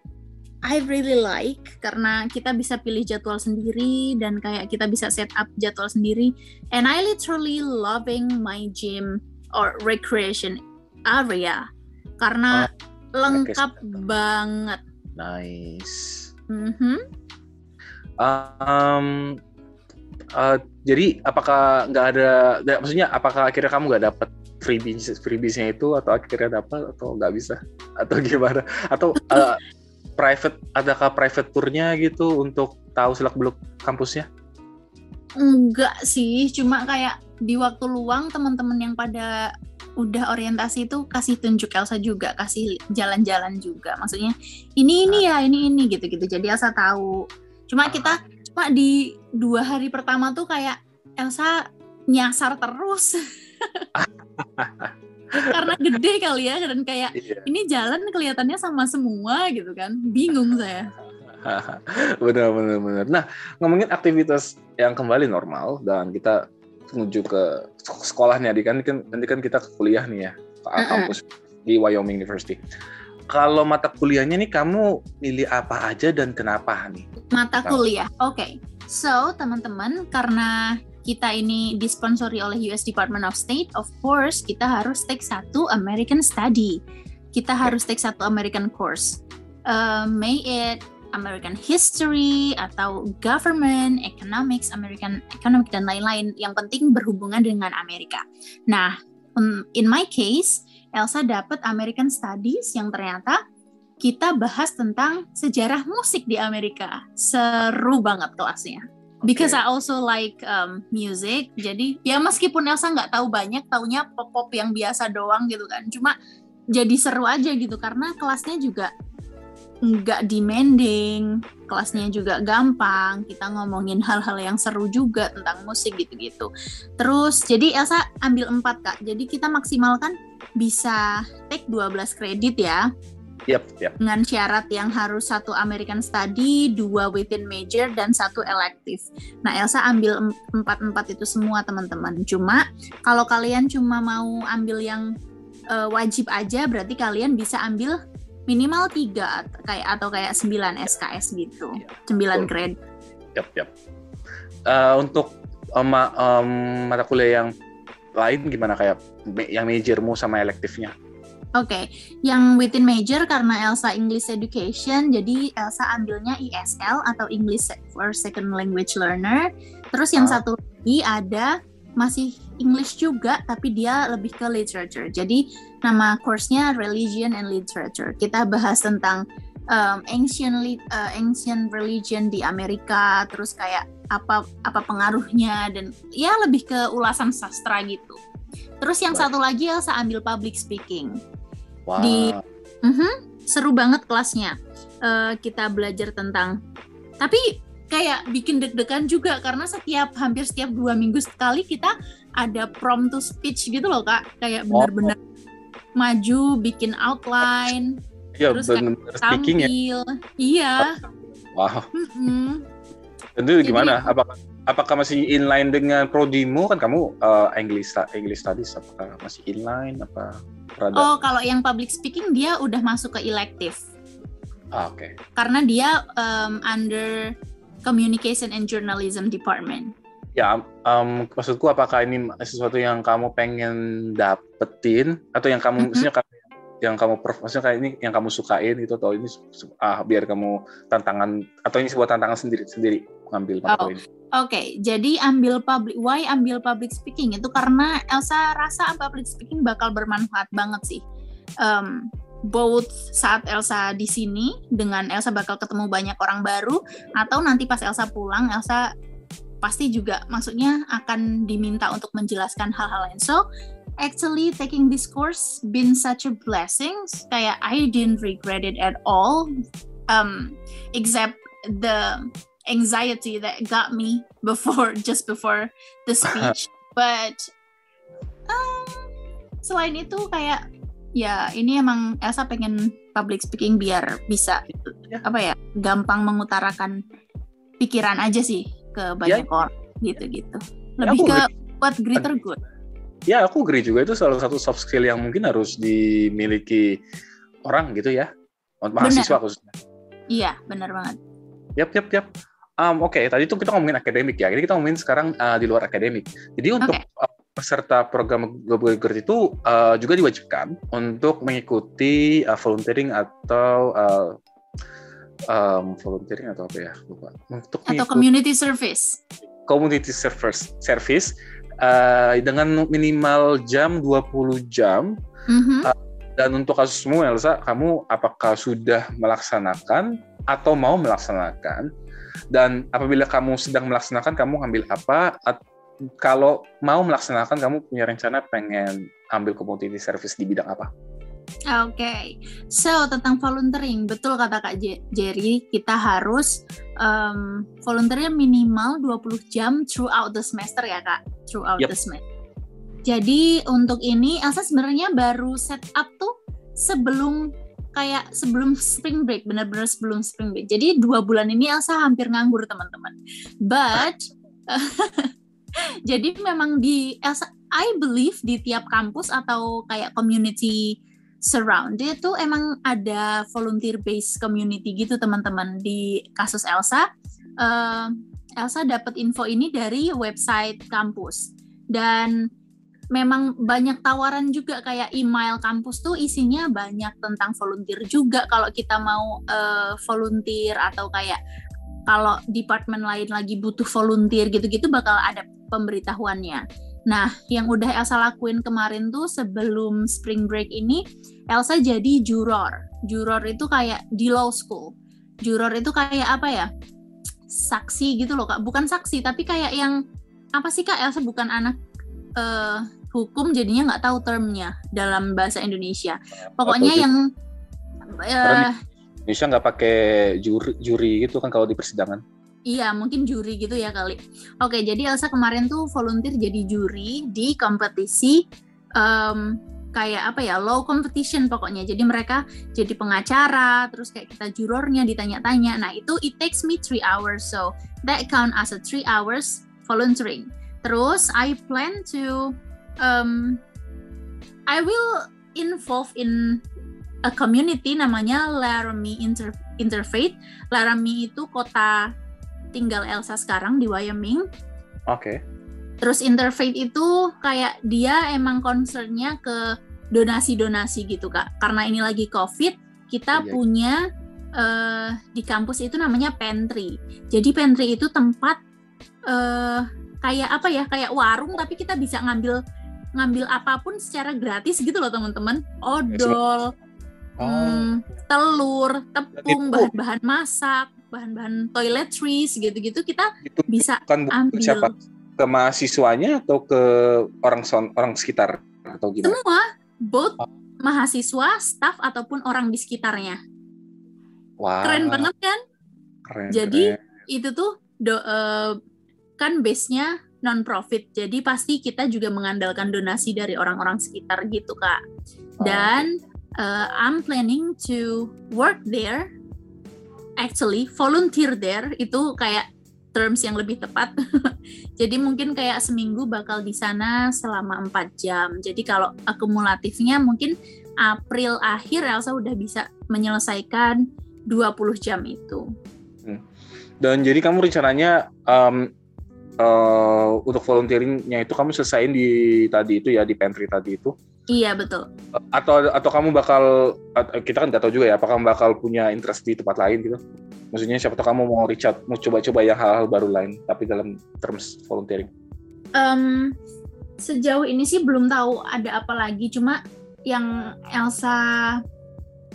I really like karena kita bisa pilih jadwal sendiri dan kayak kita bisa set up jadwal sendiri. And I literally loving my gym or recreation area karena oh, lengkap banget. Nice. Mm -hmm. um, uh, jadi apakah nggak ada, maksudnya apakah akhirnya kamu nggak dapat freebies freebiesnya itu atau akhirnya dapat atau nggak bisa atau gimana atau uh, private adakah private tournya gitu untuk tahu selak beluk kampusnya? Enggak sih, cuma kayak di waktu luang teman-teman yang pada udah orientasi itu kasih tunjuk Elsa juga, kasih jalan-jalan juga. Maksudnya ini ini ya, ini ini gitu-gitu. Jadi Elsa tahu. Cuma kita cuma di dua hari pertama tuh kayak Elsa nyasar terus. karena gede kali ya dan kayak iya. ini jalan kelihatannya sama semua gitu kan bingung saya benar benar benar nah ngomongin aktivitas yang kembali normal dan kita menuju ke sekolahnya di kan nanti kan kita kuliah nih ya ke uh -uh. kampus di Wyoming University kalau mata kuliahnya nih kamu milih apa aja dan kenapa nih mata kuliah oke okay. so teman-teman karena kita ini disponsori oleh US Department of State, of course kita harus take satu American Study. Kita harus take satu American course. Uh, may it American History atau Government, Economics, American Economic dan lain-lain. Yang penting berhubungan dengan Amerika. Nah, um, in my case, Elsa dapat American Studies yang ternyata kita bahas tentang sejarah musik di Amerika. Seru banget kelasnya because I also like um, music. Jadi ya meskipun Elsa nggak tahu banyak taunya pop pop yang biasa doang gitu kan. Cuma jadi seru aja gitu karena kelasnya juga nggak demanding kelasnya juga gampang kita ngomongin hal-hal yang seru juga tentang musik gitu-gitu. Terus jadi Elsa ambil empat kak. Jadi kita maksimalkan bisa take 12 kredit ya Yep, yep. Dengan syarat yang harus satu American Study, dua within major, dan satu elective. Nah, Elsa ambil empat-empat itu semua teman-teman. Cuma kalau kalian cuma mau ambil yang uh, wajib aja, berarti kalian bisa ambil minimal tiga kayak atau kayak sembilan SKS gitu, sembilan grade. Yap, yap. Uh, untuk um, um, mata kuliah yang lain gimana kayak yang majormu sama elektifnya? Oke, okay. yang within major karena Elsa English Education, jadi Elsa ambilnya ESL atau English for Second Language Learner. Terus yang oh. satu lagi ada masih English juga, tapi dia lebih ke literature. Jadi nama course-nya Religion and Literature. Kita bahas tentang um, ancient uh, ancient religion di Amerika, terus kayak apa apa pengaruhnya dan ya lebih ke ulasan sastra gitu. Terus yang satu lagi Elsa ambil public speaking. Wow. Di uh -huh, seru banget kelasnya. Uh, kita belajar tentang tapi kayak bikin deg-degan juga karena setiap hampir setiap dua minggu sekali kita ada prom to speech gitu loh kak kayak benar-benar oh. maju bikin outline ya, terus bener -bener kayak tampil ya? iya wow mm -hmm. itu gimana apakah apakah masih inline dengan prodimu kan kamu uh, English English studies apakah masih inline apa Rada. Oh, kalau yang public speaking dia udah masuk ke elective. Ah, oke. Okay. Karena dia um, under Communication and Journalism Department. Ya, um, maksudku apakah ini sesuatu yang kamu pengen dapetin atau yang kamu mm -hmm. maksudnya yang kamu maksudnya kayak ini yang kamu sukain itu atau ini ah biar kamu tantangan atau ini sebuah tantangan sendiri sendiri ngambil oh. ini. Oke, okay, jadi ambil public, why ambil public speaking itu karena Elsa rasa public speaking bakal bermanfaat banget sih. Um, both saat Elsa di sini dengan Elsa bakal ketemu banyak orang baru atau nanti pas Elsa pulang Elsa pasti juga maksudnya akan diminta untuk menjelaskan hal-hal lain. So actually taking this course been such a blessing. Kayak I didn't regret it at all. Um, except the anxiety that got me before just before the speech but um, selain itu kayak ya ini emang Elsa pengen public speaking biar bisa ya. apa ya gampang mengutarakan pikiran aja sih ke banyak ya. orang gitu-gitu ya, lebih ya, ke buat greater good ya aku agree juga itu salah satu soft skill yang mungkin harus dimiliki orang gitu ya mahasiswa Bener. khususnya Iya, benar banget. Yap, yap, yap. Um, Oke, okay. tadi itu kita ngomongin akademik ya. Jadi kita ngomongin sekarang uh, di luar akademik. Jadi untuk okay. uh, peserta program Global Girls itu uh, juga diwajibkan untuk mengikuti uh, volunteering atau uh, um, volunteering atau apa ya lupa untuk atau community service community service service uh, dengan minimal jam 20 jam mm-hmm. uh, dan untuk kasusmu Elsa kamu apakah sudah melaksanakan atau mau melaksanakan dan apabila kamu sedang melaksanakan kamu ambil apa kalau mau melaksanakan kamu punya rencana pengen ambil community service di bidang apa? Oke, okay. so tentang volunteering, betul kata Kak Jerry, kita harus um, volunteernya minimal 20 jam throughout the semester ya Kak, throughout yep. the semester. Jadi untuk ini Elsa sebenarnya baru set up tuh sebelum kayak sebelum spring break, benar-benar sebelum spring break. Jadi dua bulan ini Elsa hampir nganggur teman-teman. But jadi memang di Elsa, I believe di tiap kampus atau kayak community surround dia tuh emang ada volunteer based community gitu teman-teman di kasus Elsa uh, Elsa dapat info ini dari website kampus dan memang banyak tawaran juga kayak email kampus tuh isinya banyak tentang volunteer juga kalau kita mau uh, volunteer atau kayak kalau departemen lain lagi butuh volunteer gitu-gitu bakal ada pemberitahuannya. Nah, yang udah Elsa lakuin kemarin tuh sebelum spring break ini, Elsa jadi juror. Juror itu kayak di law school. Juror itu kayak apa ya? Saksi gitu loh, Kak. Bukan saksi, tapi kayak yang apa sih Kak? Elsa bukan anak uh, hukum jadinya nggak tahu termnya dalam bahasa Indonesia. Pokoknya yang uh, Indonesia nggak pakai juri, juri gitu kan kalau di persidangan. Iya, mungkin juri gitu ya kali. Oke, jadi Elsa kemarin tuh volunteer jadi juri di kompetisi um, kayak apa ya, low competition pokoknya. Jadi mereka jadi pengacara, terus kayak kita jurornya ditanya-tanya. Nah itu it takes me three hours, so that count as a three hours volunteering. Terus I plan to, um, I will involve in a community namanya Laramie Inter Interfaith. Laramie itu kota tinggal Elsa sekarang di Wyoming. Oke. Okay. Terus Interfaith itu kayak dia emang concernnya ke donasi-donasi gitu kak. Karena ini lagi COVID, kita iya. punya uh, di kampus itu namanya pantry. Jadi pantry itu tempat uh, kayak apa ya, kayak warung tapi kita bisa ngambil ngambil apa pun secara gratis gitu loh teman-teman. Odol, oh. hmm, telur, tepung, bahan-bahan masak, bahan-bahan toiletries gitu-gitu kita itu bisa bukan ambil siapa ke mahasiswanya atau ke orang son, orang sekitar atau gimana? Semua, both oh. mahasiswa, staff ataupun orang di sekitarnya. Wow. Keren banget kan? Keren. Jadi keren. itu tuh do, uh, kan base-nya non profit. Jadi pasti kita juga mengandalkan donasi dari orang-orang sekitar gitu, Kak. Dan uh, I'm planning to work there actually volunteer there itu kayak terms yang lebih tepat. Jadi mungkin kayak seminggu bakal di sana selama 4 jam. Jadi kalau akumulatifnya mungkin April akhir Elsa udah bisa menyelesaikan 20 jam itu. Hmm. Dan jadi kamu rencananya um, uh, untuk volunteeringnya itu kamu selesaiin di tadi itu ya di pantry tadi itu? Iya betul. Atau atau kamu bakal kita kan nggak tahu juga ya apakah kamu bakal punya interest di tempat lain gitu? Maksudnya siapa tahu kamu mau reach out, mau coba-coba yang hal-hal baru lain tapi dalam terms volunteering. Um, sejauh ini sih belum tahu ada apa lagi, cuma yang Elsa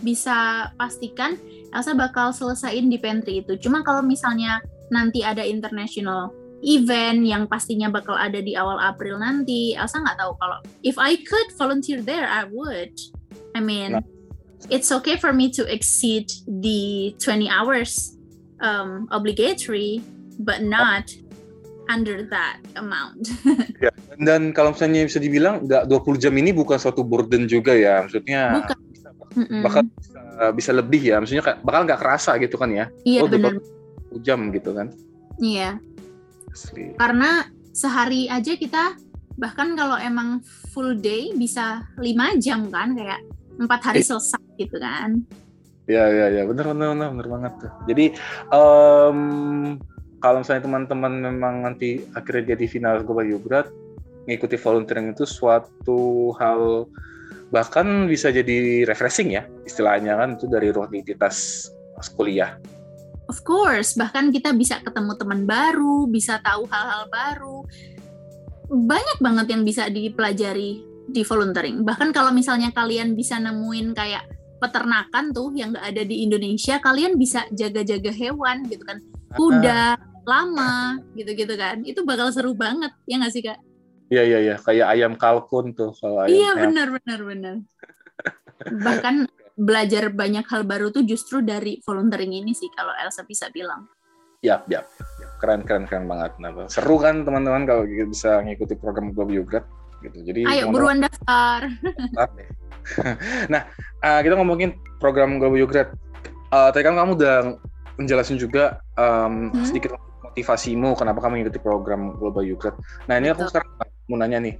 bisa pastikan Elsa bakal selesaiin di pantry itu. Cuma kalau misalnya nanti ada international event yang pastinya bakal ada di awal April nanti. Elsa nggak tahu kalau if I could volunteer there, I would. I mean, nah. it's okay for me to exceed the 20 hours um, obligatory, but not under that amount. ya, dan kalau misalnya bisa dibilang nggak 20 jam ini bukan suatu burden juga ya, maksudnya bukan. bisa, bakal bisa, bisa lebih ya, maksudnya bakal nggak kerasa gitu kan ya? Iya oh, benar. jam gitu kan? Iya. Asli. Karena sehari aja kita bahkan kalau emang full day bisa lima jam kan kayak empat hari eh. selesai gitu kan. Ya ya ya benar benar benar benar banget tuh. Jadi um, kalau misalnya teman-teman memang nanti akhirnya jadi final Global Yogurt, ngikuti volunteering itu suatu hal bahkan bisa jadi refreshing ya istilahnya kan itu dari rutinitas kuliah. Of course, bahkan kita bisa ketemu teman baru, bisa tahu hal-hal baru. Banyak banget yang bisa dipelajari di volunteering. Bahkan kalau misalnya kalian bisa nemuin kayak peternakan tuh yang nggak ada di Indonesia, kalian bisa jaga-jaga hewan gitu kan, kuda, lama gitu-gitu kan, itu bakal seru banget ya nggak sih kak? Iya iya iya, kayak ayam kalkun tuh kalau ayam. Iya benar benar benar. Bahkan belajar banyak hal baru tuh justru dari volunteering ini sih kalau Elsa bisa bilang. Ya, ya, keren keren keren banget. Nah, seru kan teman-teman kalau bisa ngikuti program Global Yogurt gitu. Jadi ayo buruan daftar. nah, uh, kita ngomongin program Global Yogurt. Uh, tadi kan kamu udah menjelasin juga um, hmm? sedikit motivasimu kenapa kamu mengikuti program Global Yogurt. Nah, ini aku sekarang mau nanya nih.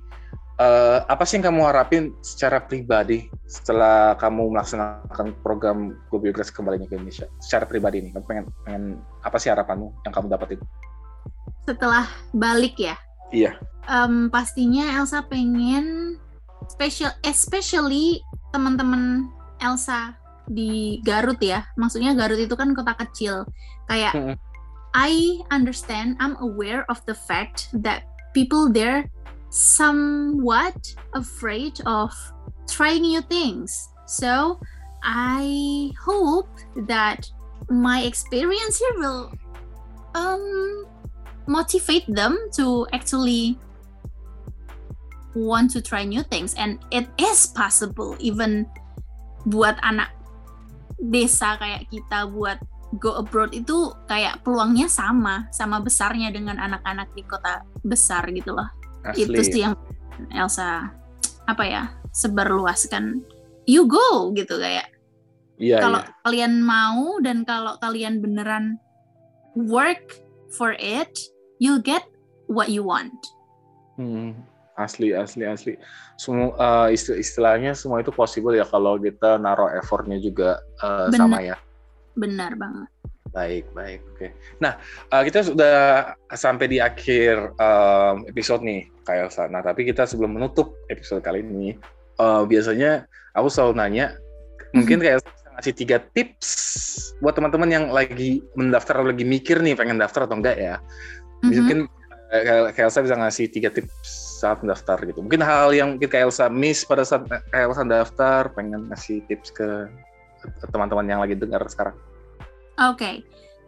Uh, apa sih yang kamu harapin secara pribadi setelah kamu melaksanakan program Global Yogurt kembalinya ke Indonesia? Secara pribadi nih, kamu pengen, pengen apa sih harapanmu yang kamu dapetin? Setelah balik ya? Iya um, pastinya Elsa pengen special especially teman-teman Elsa di Garut ya maksudnya Garut itu kan kota kecil kayak I understand I'm aware of the fact that people there somewhat afraid of trying new things. So I hope that my experience here will um motivate them to actually want to try new things. And it is possible even buat anak desa kayak kita buat go abroad itu kayak peluangnya sama sama besarnya dengan anak-anak di kota besar gitu loh Asli. itu sih yang Elsa apa ya sebarluaskan. You go gitu kayak. Yeah, kalau yeah. kalian mau dan kalau kalian beneran work for it you'll get what you want. Hmm asli asli asli. Semua uh, istilah istilahnya semua itu possible ya kalau kita naruh effortnya juga uh, sama ya. Benar banget baik baik oke okay. nah uh, kita sudah sampai di akhir um, episode nih kayak Elsa nah tapi kita sebelum menutup episode kali ini uh, biasanya aku selalu nanya mungkin kayak bisa ngasih tiga tips buat teman-teman yang lagi mendaftar lagi mikir nih pengen daftar atau enggak ya mungkin mm-hmm. kayak Elsa bisa ngasih tiga tips saat mendaftar gitu. Mungkin hal yang mungkin kayak Elsa miss pada saat kayak Elsa daftar, pengen ngasih tips ke teman-teman yang lagi dengar sekarang. Oke, okay.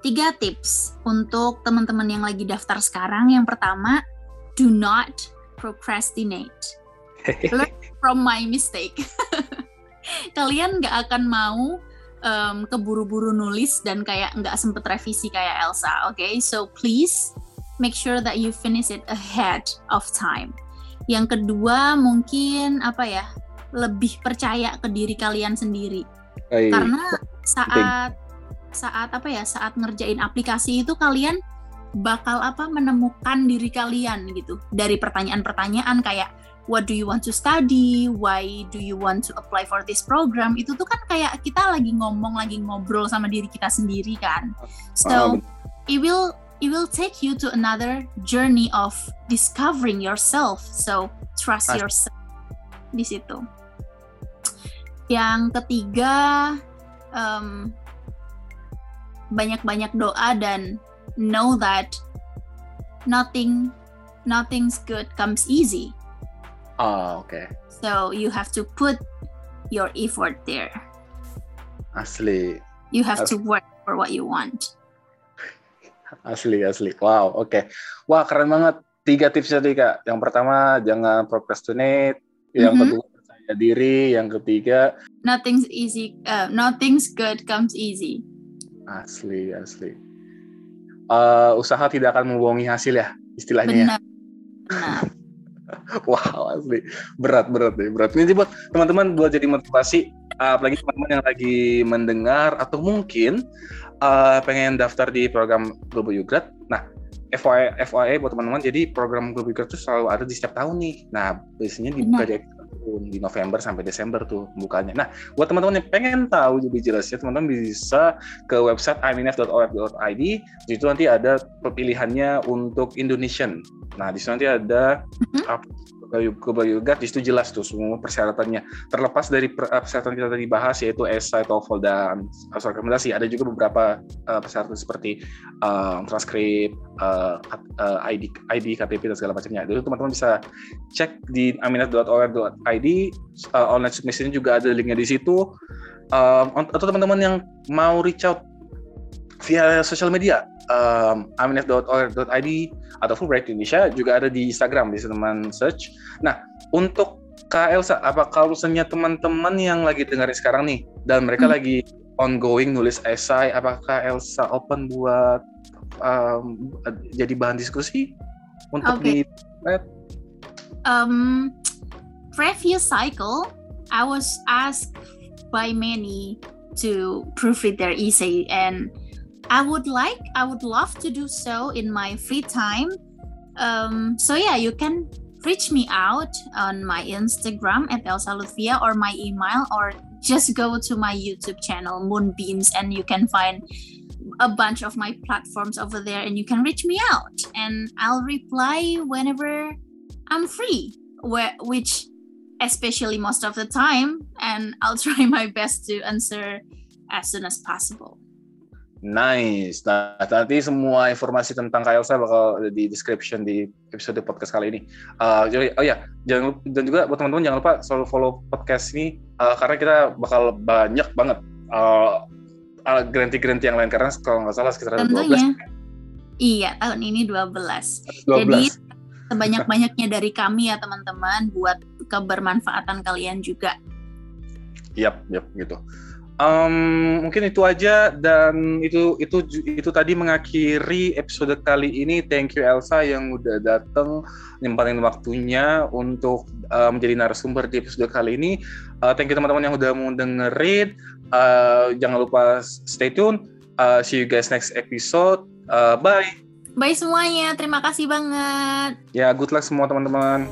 tiga tips untuk teman-teman yang lagi daftar sekarang. Yang pertama, do not procrastinate. Learn from my mistake. Kalian nggak akan mau um, keburu-buru nulis dan kayak nggak sempet revisi kayak Elsa, oke? Okay? So please make sure that you finish it ahead of time. Yang kedua mungkin apa ya lebih percaya ke diri kalian sendiri. Karena saat saat apa ya saat ngerjain aplikasi itu kalian bakal apa menemukan diri kalian gitu dari pertanyaan-pertanyaan kayak what do you want to study, why do you want to apply for this program itu tuh kan kayak kita lagi ngomong lagi ngobrol sama diri kita sendiri kan. So it will it will take you to another journey of discovering yourself. So trust As yourself di situ. Yang ketiga um, banyak-banyak doa dan know that nothing nothing's good comes easy. Oh, okay. So you have to put your effort there. Asli. You have Asli. to work for what you want. Asli, asli. Wow, oke. Okay. Wah, keren banget. Tiga tips tadi, Kak. Yang pertama, jangan procrastinate. Yang mm -hmm. kedua, percaya diri. Yang ketiga, nothing's easy. Uh, nothing's good comes easy. Asli, asli. Uh, usaha tidak akan membohongi hasil ya, istilahnya. Ya. Benar. Benar. wow, asli. Berat, berat deh. Berat. Ini buat teman-teman buat jadi motivasi. Uh, apalagi teman-teman yang lagi mendengar atau mungkin uh, pengen daftar di program Global Yogurt. Nah, FYI, FYI buat teman-teman, jadi program Global Yogurt itu selalu ada di setiap tahun nih. Nah, biasanya dibuka di tahun di November sampai Desember tuh bukanya. Nah, buat teman-teman yang pengen tahu lebih jelasnya, teman-teman bisa ke website iminf.org.id. Di situ nanti ada pilihannya untuk Indonesian. Nah, di situ nanti ada mm-hmm Kuba Yoga di situ jelas tuh semua persyaratannya. Terlepas dari eh, persyaratan kita tadi bahas yaitu esai, TOEFL dan asal rekomendasi, ada juga beberapa uh, persyaratan seperti uh, transkrip, uh, ID, ID, KTP dan segala macamnya. Jadi teman-teman bisa cek di aminat.org.id uh, online submission juga ada linknya di situ. Uh, atau teman-teman yang mau reach out via sosial media um, aminef.org.id atau Fulbright Indonesia juga ada di Instagram bisa teman search. Nah untuk Kak Elsa, apa kalau misalnya teman-teman yang lagi dengerin sekarang nih dan mereka hmm. lagi ongoing nulis esai, apakah Elsa open buat um, jadi bahan diskusi untuk okay. di um, previous cycle I was asked by many to proofread their essay and I would like, I would love to do so in my free time. Um, so yeah, you can reach me out on my Instagram at Elsa Luthia or my email or just go to my YouTube channel Moonbeams and you can find a bunch of my platforms over there and you can reach me out and I'll reply whenever I'm free where which especially most of the time and I'll try my best to answer as soon as possible. Nice. Nah, nanti semua informasi tentang Kak Elsa bakal ada di description di episode podcast kali ini. Uh, jadi, oh ya, jangan lupa, dan juga buat teman-teman jangan lupa selalu follow podcast ini uh, karena kita bakal banyak banget uh, uh, granti-granti yang lain karena kalau nggak salah sekitar Tentunya. 12. Iya, tahun ini 12. 12. Jadi sebanyak-banyaknya dari kami ya teman-teman buat kebermanfaatan kalian juga. Yap, yap gitu. Um, mungkin itu aja dan itu itu itu tadi mengakhiri episode kali ini. Thank you Elsa yang udah datang nyempatin waktunya untuk uh, menjadi narasumber di episode kali ini. Uh, thank you teman-teman yang udah mau dengerin. Uh, jangan lupa stay tune. Uh, see you guys next episode. Uh, bye. Bye semuanya. Terima kasih banget. Ya, good luck semua teman-teman.